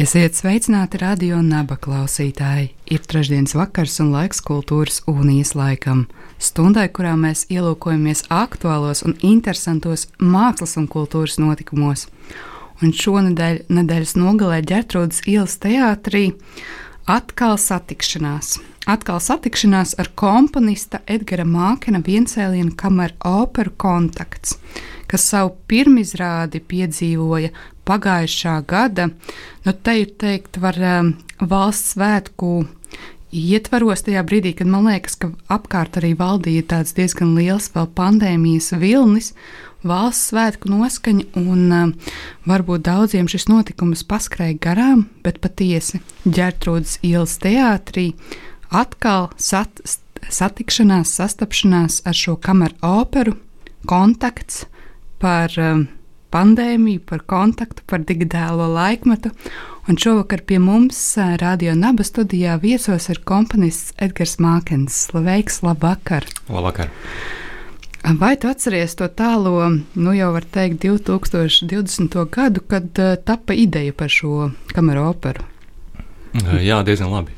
Esiet sveicināti radio naba klausītāji. Ir trešdienas vakars un laiks kultūras unijas laikam. Stundai, kurā mēs ielūkojamies aktuālos un interesantos mākslas un kultūras notikumos. Un šonadēļ, nedēļas nogalē ģertrūdas ielas teātrī, atkal satikšanās. Atkal satikšanās ar komponista Edgara Mākena viencēlienu kameru operu kontakts, kas savu pirmizrādi piedzīvoja pagājušā gada, nu, te ir teikt, var um, valsts svētku ietvaros tajā brīdī, kad man liekas, ka apkārt arī valdīja tāds diezgan liels vēl pandēmijas vilnis, valsts svētku noskaņa, un um, varbūt daudziem šis notikums paskrēja garām, bet patiesi ģērtrūdas ielas teātrī atkal sat, satikšanās, sastapšanās ar šo kameru operu, kontakts par um, pandēmiju, par kontaktu, par digitālo laikmetu. Un šovakar pie mums Radio Naba studijā viesos ir komponists Edgars Mākens. Slaveiks, labvakar! Labvakar! Vai tu atceries to tālo, nu jau var teikt, 2020. gadu, kad tapa ideja par šo kameru operu? Jā, diezgan labi.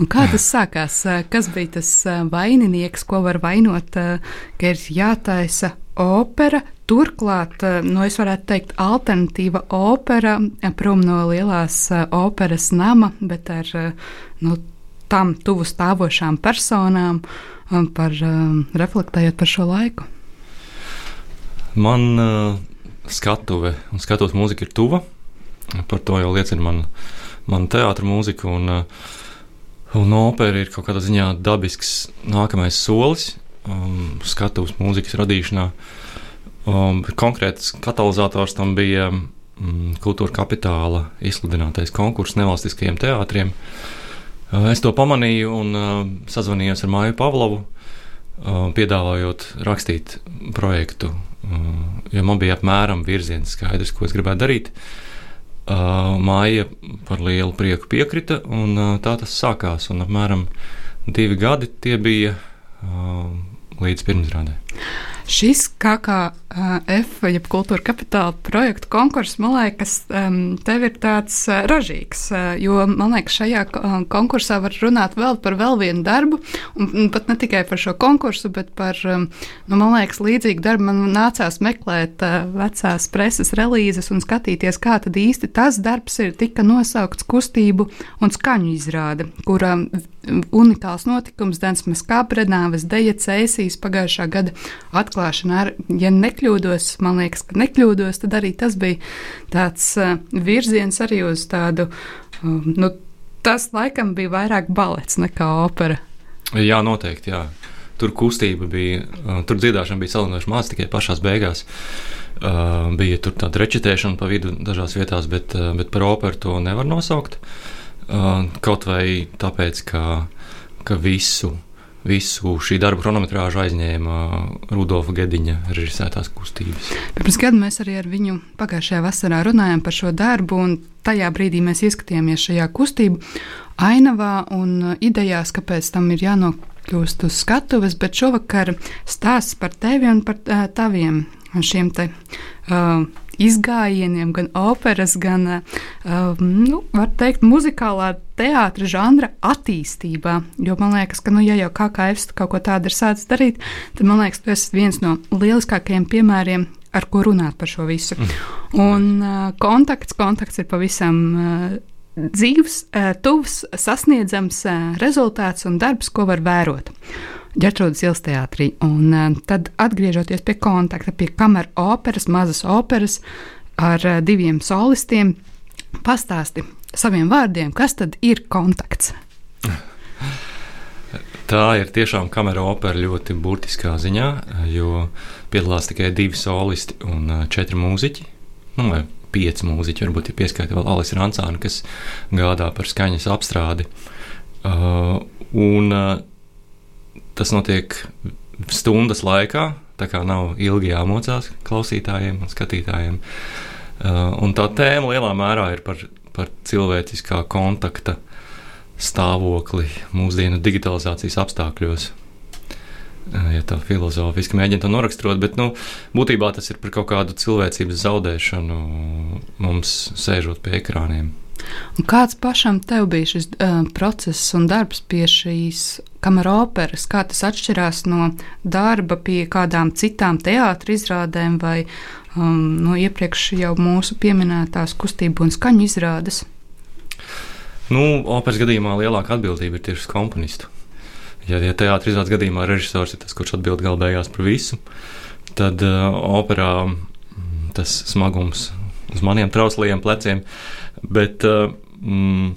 Un kā tas sākās? Kas bija tas vaininieks, ko var vainot, ka ir jātaisa opera? Turklāt, nu, es varētu teikt, alternatīva opera, prom no lielās operas nama, bet ar nu, tam tuvu stāvošām personām, par, reflektējot par šo laiku. Man uh, skatuve un skatuves mūzika ir tuva. Par to jau liecina mana man teātris mūzika. Un, Un opera ir kaut kādā ziņā dabisks nākamais solis um, skatuves mūzikas radīšanā. Um, konkrēts katalizators tam bija um, kultūra kapitāla izsludinātais konkurss nevalstiskajiem teātriem. Uh, es to pamanīju un uh, sazvanījos ar Māju Pavlovu, uh, piedāvājot rakstīt projektu, uh, jo man bija apmēram virziens skaidrs, ko es gribētu darīt. Uh, Māja par lielu prieku piekrita, un uh, tā tas sākās. Un apmēram divi gadi tie bija uh, līdz pirmsrādē. Šis KKF, jeb kultūra kapitāla projektu konkurss, man liekas, tev ir tāds ražīgs, jo man liekas, šajā konkursā var runāt vēl par vēl vienu darbu, un pat ne tikai par šo konkursu, bet par, nu, man liekas, līdzīgu darbu man nācās meklēt vecās preses relīzes un skatīties, kā tad īsti tas darbs ir tika nosaukts kustību un skaņu izrāde, kura unikāls notikums Densmas Kāprenāves deja cēsīs pagājušā gada atklāšana. Ar, ja nekļūdos, man liekas, ka nekļūdos, tad arī tas bija tāds uh, virziens arī uz tādu. Uh, nu, tas laikam bija vairāk balets nekā opera. Jā, noteikti. Jā. Tur kustība bija, uh, tur dziedāšana bija salīdzinoši maz, tikai pašās beigās. Uh, bija tur tāda rečitēšana pa vidu dažās vietās, bet, uh, bet par operu to nevar nosaukt. Uh, kaut vai tāpēc, ka, ka visu visu šī darba chronometrāžu aizņēma Rudolfa Gediņa režisētās kustības. Pirms gada mēs arī ar viņu pagājušajā vasarā runājām par šo darbu, un tajā brīdī mēs ieskatījāmies šajā kustību ainavā un idejās, kāpēc tam ir jānokļūst uz skatuves, bet šovakar stāsts par tevi un par taviem šiem te, uh, izgājieniem, gan operas, gan, uh, nu, var teikt, muzikālā teātris žanra attīstībā. Jo man liekas, ka, nu, ja jau KKF kaut ko tādu ir sācis darīt, tad man liekas, tas ir viens no lieliskākajiem piemēriem. Ar ko runāt par šo visu. Mm. Un uh, kontakts, kontakts ir pavisam uh, dzīves, uh, tuvs, sasniedzams rezultāts un darbs, ko var vērot. Ģetrūdas ielas teātrī. Un uh, tad atgriežoties pie kontakta, pie kameras operas, mazas operas ar uh, diviem solistiem, pastāsti saviem vārdiem, kas tad ir kontakts. Tā ir tiešām kamera opera ļoti burtiskā ziņā, jo piedalās tikai divi solisti un četri mūziķi. nu, vai pieci mūziķi, varbūt ir pieskaita vēl Alis Rancāna, kas gādā par skaņas apstrādi. Uh, un uh, tas notiek stundas laikā, tā kā nav ilgi jāmocās klausītājiem un skatītājiem. Uh, un tā tēma lielā mērā ir par, par cilvēciskā kontakta stāvokli mūsdienu digitalizācijas apstākļos ja tā filozofiski mēģina to noraksturot, bet nu, būtībā tas ir par kaut kādu cilvēcības zaudēšanu mums sēžot pie ekrāniem. Un kāds pašam tev bija šis uh, process un darbs pie šīs kamera operas? Kā tas atšķirās no darba pie kādām citām teātris izrādēm vai um, no iepriekš jau mūsu pieminētās kustību un skaņu izrādes? Nu, operas gadījumā lielāka atbildība ir tieši uz komponistu. Ja, ja teātris izrādes gadījumā režisors ir tas, kurš atbild gala beigās par visu, tad uh, operā mm, tas smagums uz maniem trauslajiem pleciem. Bet uh, mm,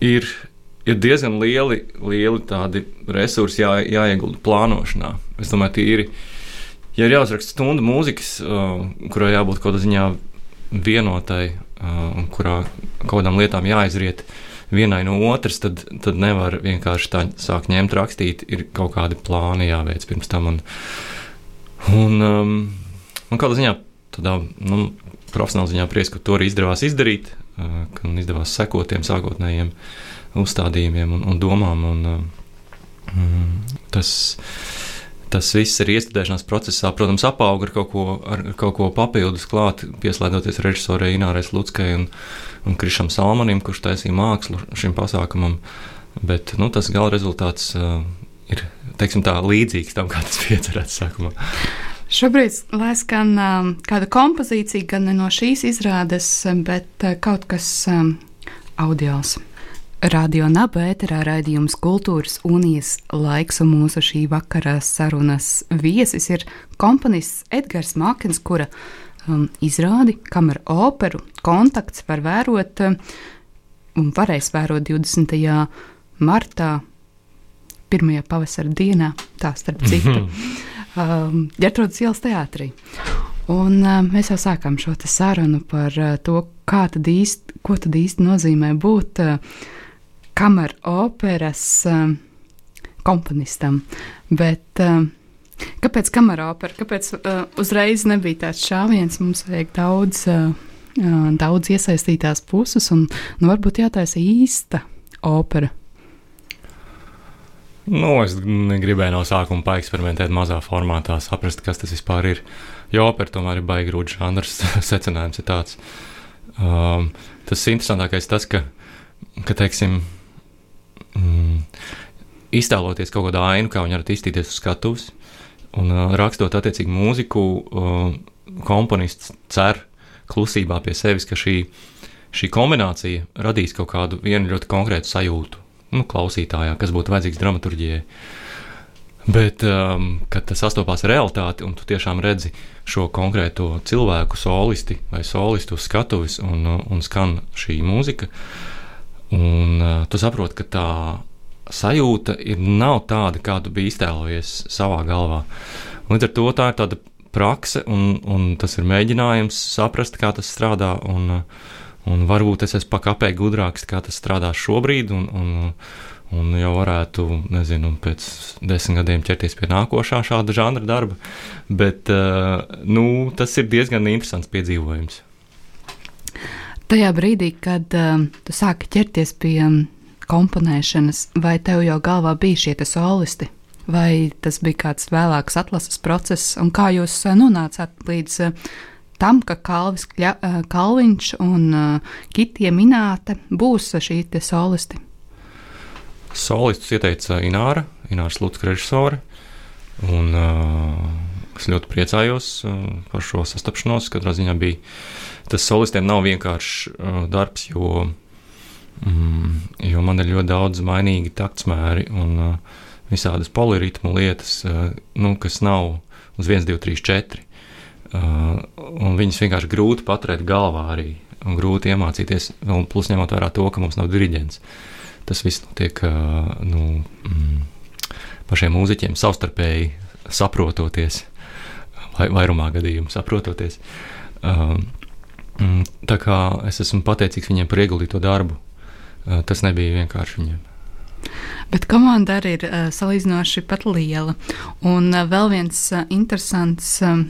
ir, ir diezgan lieli, lieli tādi resursi jā, jāiegulda plānošanā. Es domāju, tīri, ja ir jāuzraksta stunda mūzikas, uh, kurai jābūt kaut kādā ziņā vienotai uh, un kurā kaut kādām lietām jāizriet. Vienai no otras, tad, tad nevar vienkārši tā sākt ņemt, rakstīt. Ir kaut kādi plāni jāveic pirms tam. Un, un, um, un kādā ziņā, tādā nu, profesionālā ziņā prieks, ka to arī izdevās izdarīt, uh, ka izdevās sekot tiem sākotnējiem uzstādījumiem un, un domām. Un, um, tas, tas viss ir iestrādāšanās procesā, protams, apauga ar kaut ko, ar kaut ko papildus klāt, pieslēdzoties režisorei Inārai Lutskai un, un Krišam Salmanim, kurš taisīja mākslu šim pasākumam. Bet nu, tas gala rezultāts uh, ir teiksim, tā, līdzīgs tam, kā tas bija iecerēts sākumā. Šobrīd lai skan um, kāda kompozīcija, gan no šīs izrādes, bet uh, kaut kas um, audiāls. Radio Naba ēterā raidījums Kultūras unijas laiks un mūsu šī vakara sarunas viesis ir komponists Edgars Makens, kura um, izrādi kamera operu kontakts var vērot um, un varēs vērot 20. martā, pirmajā pavasara dienā, tā starp citu, um, Ģertrūdas ielas teātrī. Un, uh, mēs jau sākām šo sarunu par uh, to, tad īsti, ko tad īsti nozīmē būt uh, kameras operas um, komponistam. Bet, um, kāpēc kamera opera? Kāpēc uh, uzreiz nebija tāds šāviens? Mums vajag daudz, uh, uh, daudz iesaistītās puses, un nu, varbūt jātaisa īsta opera. Nu, es gribēju no sākuma paeksperimentēt mazā formātā, saprast, kas tas vispār ir. Jo opera tomēr ir baigi grūti žanrs. Secinājums ir tāds. Um, tas interesantākais tas, ka, ka teiksim, mm, iztēloties kaut kādu ainu, kā viņi var iztīties uz skatuves, un uh, rakstot attiecīgu mūziku, uh, komponists cer klusībā pie sevis, ka šī, šī kombinācija radīs kaut kādu ļoti konkrētu sajūtu nu, klausītājā, kas būtu vajadzīgs dramaturgijai. Bet, um, kad tas sastopās ar realitāti, un tu tiešām redzi šo konkrēto cilvēku, solisti vai solistu uz skatuves, un, un skan šī mūzika, uh, Un uh, tu saproti, ka tā sajūta ir, nav tāda, kādu bija iztēlojies savā galvā. Līdz ar to tā ir tāda prakse, un, un tas ir mēģinājums saprast, kā tas strādā. Un, un varbūt es esmu pakāpē gudrāks, kā tas strādā šobrīd, un, un, un jau varētu, nezinu, pēc desmit gadiem ķerties pie nākošā šāda žanra darba. Bet uh, nu, tas ir diezgan interesants piedzīvojums. Tajā brīdī, kad um, tu sāki ķerties pie um, komponēšanas, vai tev jau galvā bija šie solisti, vai tas bija kāds vēlāks atlases process, un kā jūs uh, nonācāt līdz uh, tam, ka Kalvis, Kļa, uh, Kalviņš un uh, Kitija Minēta būs šī solisti? Solistus ieteica Ināra, Ināras Lūdzu režisore. Un, Es ļoti priecājos par šo sastapšanos. Katrā ziņā bija tas solistiem nav vienkāršs darbs, jo, mm, jo man ir ļoti daudz mainīgi taktsmēri un visādas poliritmu lietas, nu, kas nav uz 1, 2, 3, 4. Un viņas vienkārši grūti paturēt galvā arī un grūti iemācīties. Un plus ņemot vērā to, ka mums nav diriģents. Tas viss notiek nu, mm, pašiem mūziķiem savstarpēji saprototies vai, vairumā gadījumu saprototies. Um, tā kā es esmu pateicīgs viņiem par ieguldīto darbu, uh, tas nebija vienkārši viņiem. Bet komanda arī ir uh, salīdzinoši pat liela. Un uh, vēl viens uh, interesants uh,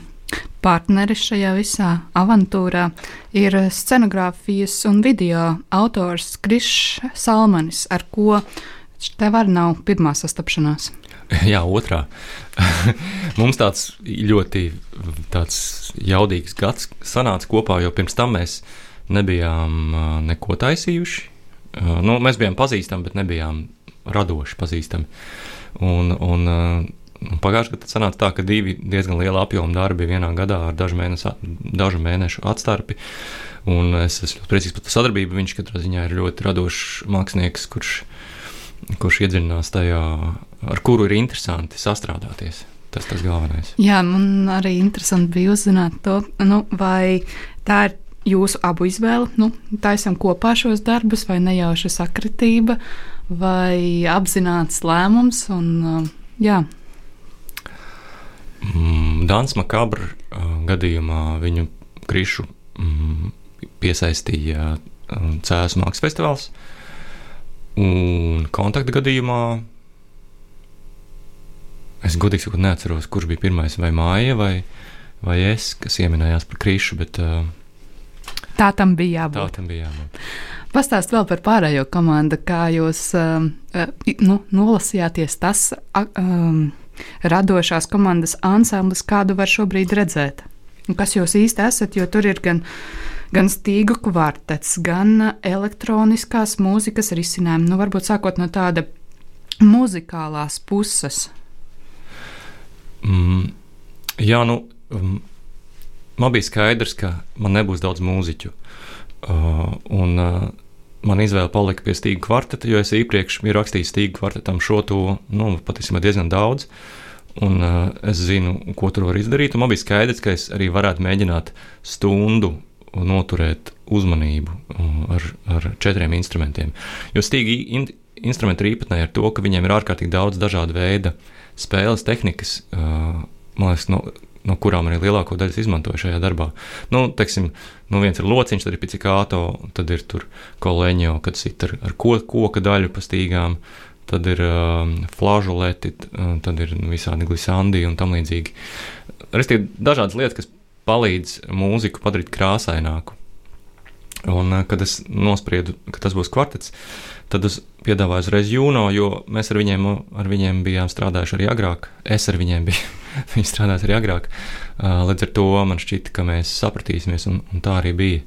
partneris šajā visā avantūrā ir scenogrāfijas un video autors Krišs Salmanis, ar ko tev arī nav pirmā sastapšanās. Jā, otrā. Mums tāds ļoti tāds jaudīgs gads sanāca kopā, jo pirms tam mēs nebijām neko taisījuši. Nu, mēs bijām pazīstami, bet nebijām radoši pazīstami. Un, un, pagājušajā gadā sanāca tā, ka divi diezgan liela apjoma darbi vienā gadā ar dažu mēnešu, dažu mēnešu atstarpi. Un es esmu priecīgs par sadarbību. Viņš katrā ziņā ir ļoti radošs mākslinieks, kurš, kurš iedziļinās tajā, ar kuru ir interesanti sastrādāties. Tas tas galvenais. Jā, man arī interesanti bija uzzināt to, nu, vai tā ir jūsu abu izvēle. Nu, taisam kopā šos darbus, vai nejauša sakritība, vai apzināts lēmums. Un, jā. Mm, Dāns Makabra uh, gadījumā viņu krišu mm, piesaistīja uh, Cēlus mākslas festivāls. Un kontakta gadījumā es godīgi sakot, neatceros, kurš bija pirmais, vai māja, vai, vai es, kas ieminējās par krišu. Bet, uh, tā tam bija jābūt. Tā tam bija jābūt. Pastāst vēl par pārējo komandu, kā jūs um, uh, nu, nolasījāties tas um, radošās komandas ansamblis, kādu var šobrīd redzēt. Un kas jūs īsti esat, jo tur ir gan, gan stīgu kvartets, gan elektroniskās mūzikas risinājumi. Nu, varbūt sākot no tāda muzikālās puses. Mm, jā, nu, um, man bija skaidrs, ka man nebūs daudz mūziķu. Uh, un, uh, man izvēle palika pie stīga kvarteta, jo es iepriekš biju rakstījis stīga kvartetam šo to nu, patiesībā diezgan daudz. Un, uh, es zinu, ko tur var izdarīt. Man bija skaidrs, ka es arī varētu mēģināt stundu noturēt uzmanību uh, ar, ar četriem instrumentiem. Jo stīgi in, instrumenti ir īpatnēji ar to, ka viņiem ir ārkārtīgi daudz dažādu veidu spēles tehnikas. Uh, man liekas, no, no kurām arī lielāko daļu izmantoju šajā darbā. Nu, teiksim, nu viens ir lociņš, tad ir pizikāto, tad ir tur kolēģio, kad sit ar, ar ko, koka daļu pa stīgām, tad ir um, flažoleti, tad ir visādi glisandi un tam līdzīgi. Restīvi dažādas lietas, kas palīdz mūziku padarīt krāsaināku. Un, kad es nospriedu, ka tas būs kvartets, tad es piedāvāju uzreiz Juno, jo mēs ar viņiem, ar viņiem bijām strādājuši arī agrāk. Es ar viņiem biju Viņi strādās arī agrāk. Līdz ar to man šķita, ka mēs sapratīsimies, un, un tā arī bija.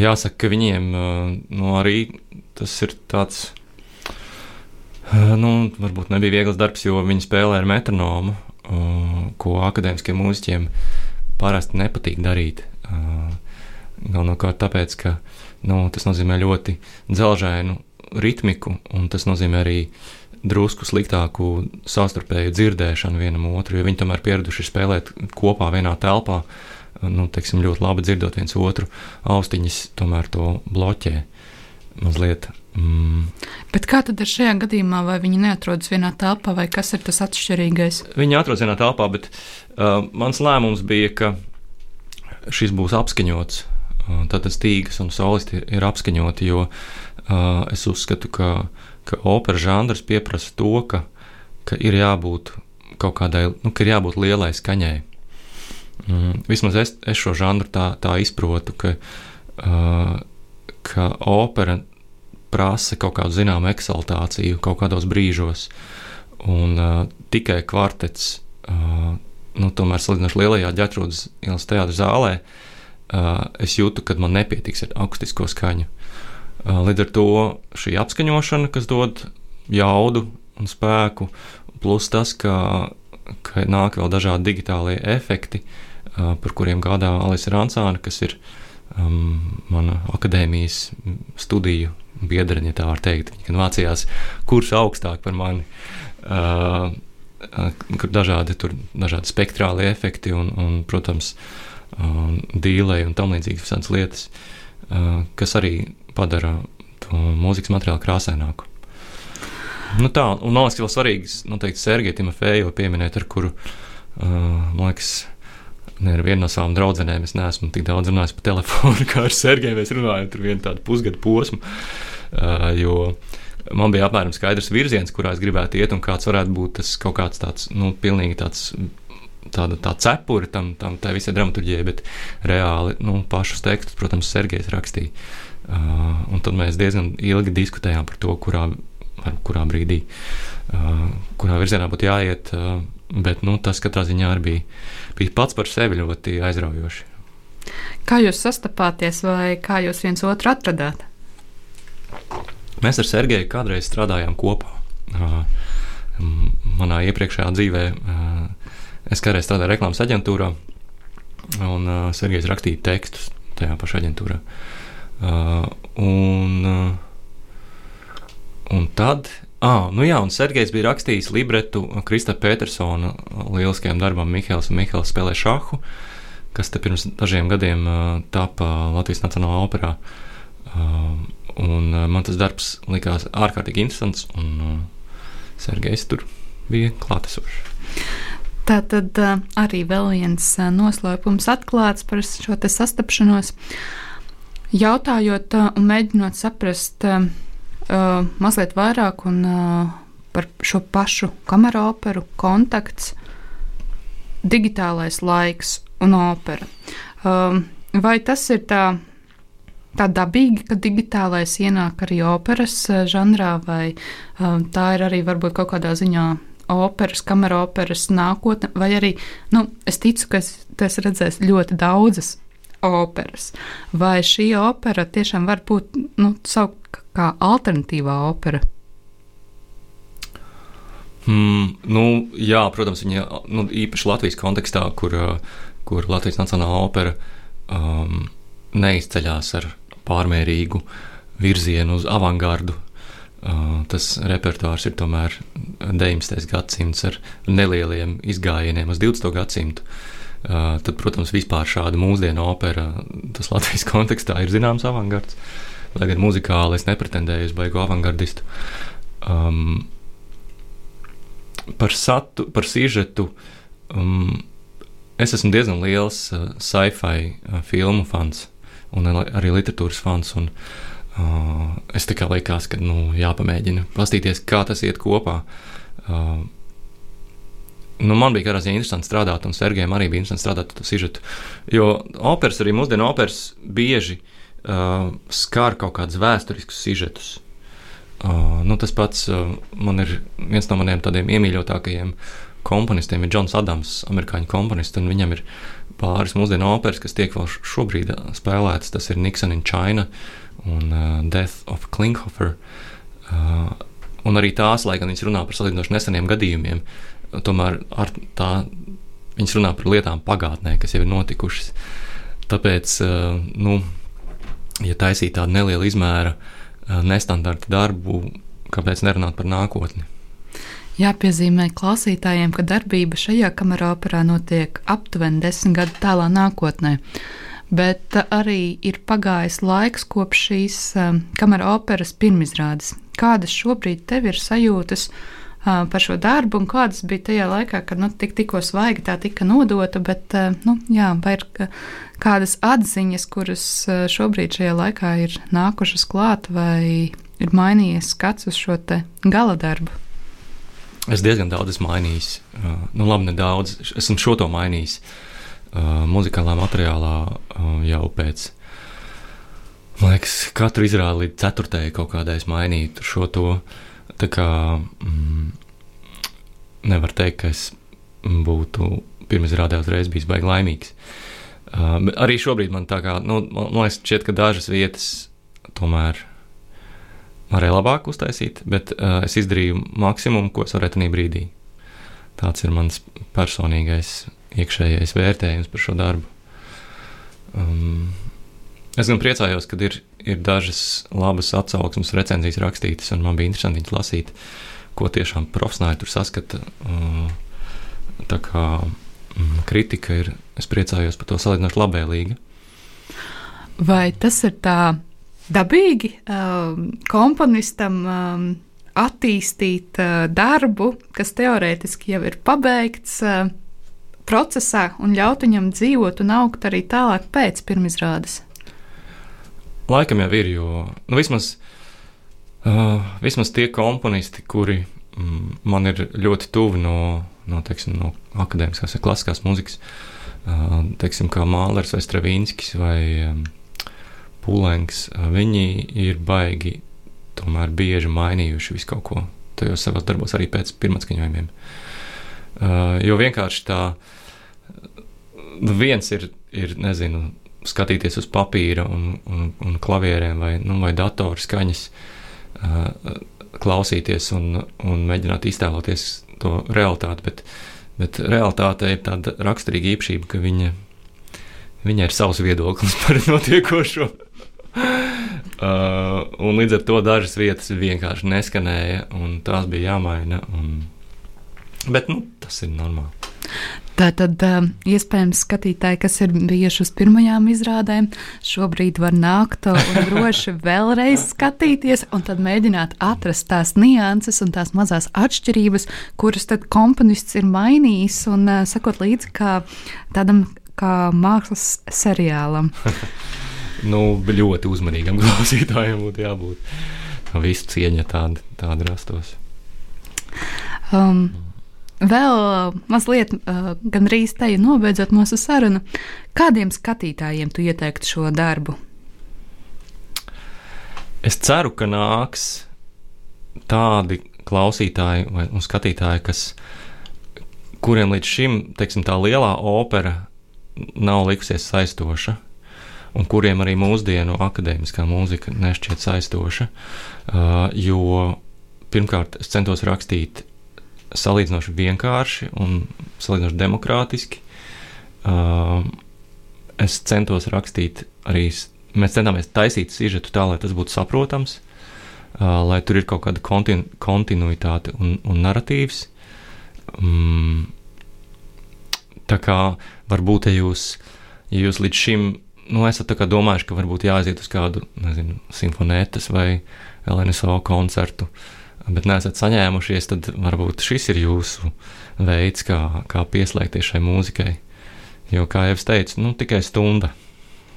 Jāsaka, ka viņiem nu, arī tas ir tāds. Nu, varbūt nebija viegls darbs, jo viņi spēlē ar metronomu, ko akadēmiskiem mūziķiem parasti nepatīk darīt. Galvenokārt tāpēc, ka nu, tas nozīmē ļoti dzelžainu ritmiku, un tas nozīmē arī drusku sliktāku savstarpēju dzirdēšanu vienam otru, jo viņi tomēr pieraduši spēlēt kopā vienā telpā. Nu, teiksim, ļoti labi dzirdot viens otru, austiņas tomēr to bloķē mazliet. Mm. Bet kā tad ir šajā gadījumā, vai viņi neatrodas vienā telpā, vai kas ir tas atšķirīgais? Viņi atrodas vienā telpā, bet uh, mans lēmums bija, ka šis būs apskaņots. Uh, tad stīgas un solisti ir apskaņoti, jo uh, es uzskatu, ka ka operas žanrs prasa to, ka, ka ir jābūt kaut kādai, nu, ka ir jābūt lielai skaņai. Mm, vismaz es, es šo žanru tā, tā izprotu, ka, uh, ka opera prasa kaut kādu zināmu eksaltāciju kaut kādos brīžos, un uh, tikai kvartets, uh, nu, tomēr salīdzinoši lielajā ģetrūdas ielas teātras zālē, uh, es jūtu, ka man nepietiks ar akustisko skaņu. Līdz ar to šī apskaņošana, kas dod jaudu un spēku, plus tas, ka, ka nāk vēl dažādi digitālie efekti, par kuriem gādā Alisa Rancāna, kas ir um, mana akadēmijas studiju biedra, ja tā var teikt. Viņa mācījās kursu augstāk par mani. Uh, dažādi, tur, dažādi spektrāli efekti un, un protams, um, dīlēji un tam līdzīgas visādas lietas, uh, kas arī padara to mūzikas materiālu krāsaināku. Nu tā, un man liekas, ka vēl svarīgs noteikti Sergeja Timofeja pieminēt, ar kuru, uh, man liekas, ne ar vienu no savām draudzenēm es neesmu tik daudz runājis pa telefonu, kā ar Sergeju. Mēs runājam tur vienu tādu pusgadu posmu. Uh, jo man bija apmēram skaidrs virziens, kurā es gribētu iet, un kāds varētu būt tas kaut kāds tāds, nu, pilnīgi tāds. Tāda tā cepura tam, tam tā visai dramaturgijai, bet reāli nu, pašus tekstus, protams, Sergejs rakstīja. Uh, un tad mēs diezgan ilgi diskutējām par to, kurā, kurā brīdī, uh, kurā virzienā būtu jāiet. Uh, bet nu, tas katrā ziņā arī bija, bija pats par sevi ļoti aizraujoši. Kā jūs sastapāties, vai kā jūs viens otru atradāt? Mēs ar Sergeju kādreiz strādājām kopā. Manā iepriekšējā dzīvē es kādreiz strādāju reklāmas aģentūrā, un Sergejs rakstīja tekstus tajā pašā aģentūrā. Un, un tad Ah, nu jā, un Sergejs bija rakstījis libretu Krista Petersona lieliskajam darbam Mihāls un Mihāls spēlē šahu, kas te pirms dažiem gadiem uh, tapa Latvijas Nacionālajā operā. Uh, un uh, man tas darbs likās ārkārtīgi interesants, un uh, Sergejs tur bija klātesošs. Tā tad uh, arī vēl viens uh, noslēpums atklāts par šo sastapšanos. Jautājot uh, un mēģinot saprast, uh, uh, mazliet vairāk un, uh, par šo pašu kameru operu, kontakts, digitālais laiks un opera. Uh, vai tas ir tā? Tā dabīgi, ka digitālais ienāk arī operas žanrā, vai um, tā ir arī varbūt kaut kādā ziņā operas, kamera operas nākotne, vai arī nu, es ticu, ka es, es redzēšu ļoti daudzas operas. Vai šī opera tiešām var būt nu, saukt kā alternatīvā opera? Mm, nu, jā, protams, viņa nu, īpaši Latvijas kontekstā, kur, kur Latvijas Nacionālā opera um, neizceļas ar pārmērīgu virzienu uz avangardu. Tas repertuārs ir tomēr 19. gadsimts ar nelieliem izgājieniem uz 20. gadsimtu. Tad, protams, vispār šāda mūsdienu opera, tas Latvijas kontekstā ir zināms avangards. Lai gan muzikāli es nepretendēju uz baigu avangardistu. Um, par satu, par sižetu. Um, es esmu diezgan liels uh, sci-fi uh, filmu fans un arī literatūras fans. Un, uh, es tikai likās, ka nu, jāpamēģina paskatīties, kā tas iet kopā. Uh, nu, man bija katrā ziņā interesanti strādāt, un Sergejam arī bija interesanti strādāt ar to sižetu. Jo operas, arī mūsdienu operas, bieži uh, skar kaut kādus vēsturiskus sižetus. Uh, nu, tas pats uh, man ir viens no maniem tādiem iemīļotākajiem komponistiem, ir Džons Adams, amerikāņu komponists, un viņam ir pāris mūsdienu operas, kas tiek vēl šobrīd uh, spēlētas. Tas ir Nixon in China un uh, Death of Klinghoffer. Uh, un arī tās, lai gan viņš runā par salīdzinoši neseniem gadījumiem, tomēr ar tā viņas runā par lietām pagātnē, kas jau ir notikušas. Tāpēc, eh, nu, ja taisīt tādu nelielu izmēru, eh, nestandarta darbu, kāpēc nerunāt par nākotni? Jāpiezīmē klausītājiem, ka darbība šajā kamerā operā notiek aptuveni desmit gadu tālā nākotnē. Bet eh, arī ir pagājis laiks kopš šīs kamera operas pirmizrādes. Kādas šobrīd tev ir sajūtas? Uh, par šo darbu, un kādas bija tajā laikā, kad nu, tik, tikko svaigi tā tika nodota, bet nu, jā, vai ir kādas atziņas, kuras šobrīd šajā laikā ir nākušas klāt, vai ir mainījies skats uz šo gala darbu? Es diezgan daudz esmu mainījis. Uh, nu, labi, nedaudz. Esmu šo to mainījis. Uh, muzikālā materiālā uh, jau pēc. Man liekas, katru izrādi līdz ceturtajai kaut kādai mainīt šo to. Tā kā mm, nevar teikt, ka es būtu pirms rādē uzreiz bijis baigi laimīgs. Uh, arī šobrīd man tā kā, nu, man liekas, šķiet, ka dažas vietas tomēr varēja labāk uztaisīt, bet uh, es izdarīju maksimumu, ko es varēju tajā brīdī. Tāds ir mans personīgais iekšējais vērtējums par šo darbu. Um, Es gan priecājos, ka ir, ir dažas labas atsauksmes, recenzijas rakstītas, un man bija interesanti viņas lasīt, ko tiešām profesionāli tur saskata. Tā kā mm, kritika ir, es priecājos par to salīdzinoši labvēlīgi. Vai tas ir tā dabīgi um, komponistam? Um, attīstīt uh, darbu, kas teorētiski jau ir pabeigts, uh, procesā un ļaut viņam dzīvot un augt arī tālāk pēc pirmizrādes? Laikam jau ir, jo nu, vismaz, uh, vismaz tie komponisti, kuri mm, man ir ļoti tuvi no, no, teiksim, no akadēmiskās vai klasiskās mūzikas, uh, teiksim, kā Mālers vai Stravinskis vai um, Pūlēns, viņi ir baigi tomēr bieži mainījuši visu kaut ko tajos savos darbos, arī pēc pirmatskaņojumiem. Uh, jo vienkārši tā, viens ir, ir, nezinu, skatīties uz papīra un, un, un klavierēm vai, nu, vai datoru skaņas, uh, klausīties un, un mēģināt iztēloties to realitāti, bet, bet realitāte ir tāda raksturīga īpašība, ka viņa, viņa ir savs viedoklis par notiekošo. Uh, un līdz ar to dažas vietas vienkārši neskanēja, un tās bija jāmaina. Un... Bet nu, tas ir normāli. Tā tad uh, iespējams skatītāji, kas ir bijuši uz pirmajām izrādēm, šobrīd var nākt un droši vēlreiz skatīties, un tad mēģināt atrast tās nianses un tās mazās atšķirības, kuras tad komponists ir mainījis un uh, sakot līdzi kā tādam kā mākslas seriālam. nu, ļoti uzmanīgam klausītājam būtu jābūt. Visu cieņa tāda, tāda rastos. Um, vēl uh, mazliet, uh, gandrīz te nobeidzot mūsu sarunu, kādiem skatītājiem tu ieteiktu šo darbu? Es ceru, ka nāks tādi klausītāji vai skatītāji, kas, kuriem līdz šim teiksim, tā lielā opera nav likusies saistoša un kuriem arī mūsdienu akadēmiskā mūzika nešķiet saistoša. Jo pirmkārt, es centos rakstīt salīdzinoši vienkārši un salīdzinoši demokrātiski. Es centos rakstīt arī, mēs centāmies taisīt sižetu tā, lai tas būtu saprotams, lai tur ir kaut kāda kontinu, kontinuitāte un, un narratīvs. Um, tā kā varbūt, ja jūs, ja jūs līdz šim nu, esat domājuši, ka varbūt jāaiziet uz kādu, nezinu, simfonētas vai LNSO koncertu, bet neesat saņēmušies, tad varbūt šis ir jūsu veids, kā, kā pieslēgties šai mūzikai. Jo, kā jau es teicu, nu, tikai stunda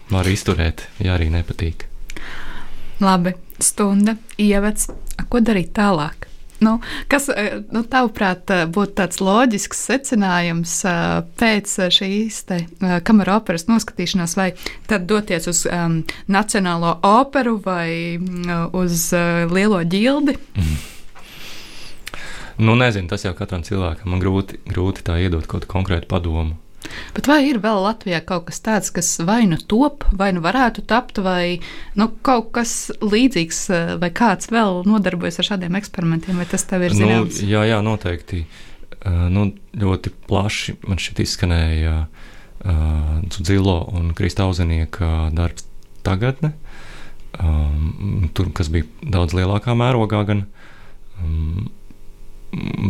var izturēt, ja arī nepatīk. Labi, stunda, ievads. Ko darīt tālāk? Nu, kas, eh, nu, tavuprāt, eh, būtu tāds loģisks secinājums eh, pēc šīs kamera operas noskatīšanās, vai tad doties uz um, Nacionālo operu vai um, uz uh, Lielo ģildi? Mm. Nu, nezinu, tas jau katram cilvēkam man grūti, grūti tā iedot kaut kādu konkrētu padomu. Bet vai ir vēl Latvijā kaut kas tāds, kas vai nu top, vai nu varētu tapt, vai nu, kaut kas līdzīgs, eh, vai kāds vēl nodarbojas ar šādiem eksperimentiem, vai tas tev ir nu, zināms? Nu, jā, jā, noteikti. Uh, nu, ļoti plaši man šeit izskanēja uh, Dzilo un Kristauzenieka darbs tagadne, um, tur, kas bija daudz lielākā mērogā gan. Um,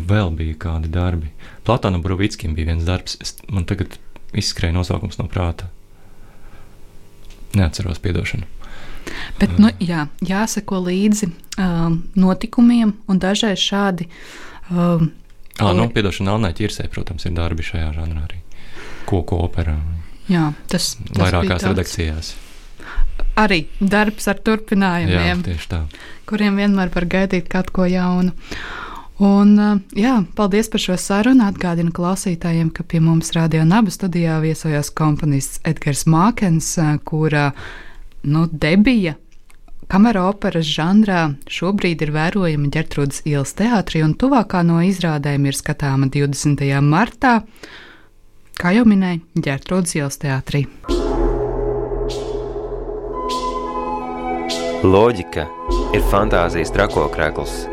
vēl bija kādi darbi. Platāna Brūvickim bija viens darbs, es, man tagad izskrēja nosaukums no prāta. Neatceros, piedošanu. Bet, nu, jā, jāsako līdzi um, notikumiem, un dažreiz šādi. Um, ah, nu, piedošana, Alnai Čirsē, protams, ir darbi šajā žanrā arī. Koku operā. Jā, tas, tas vairākās redakcijās. Arī darbs ar turpinājumiem, jā, kuriem vienmēr var gaidīt kaut ko jaunu. Un, jā, paldies par šo sarunu. Atgādinu klausītājiem, ka pie mums Radio Naba studijā viesojās komponists Edgars Mākens, kura nu, debija kamera operas žanrā šobrīd ir vērojama Gertrūdas ielas teātrī, un tuvākā no izrādēm ir skatāma 20. martā, kā jau minēju, Gertrūdas ielas teātrī. Loģika ir fantāzijas trakokrēkls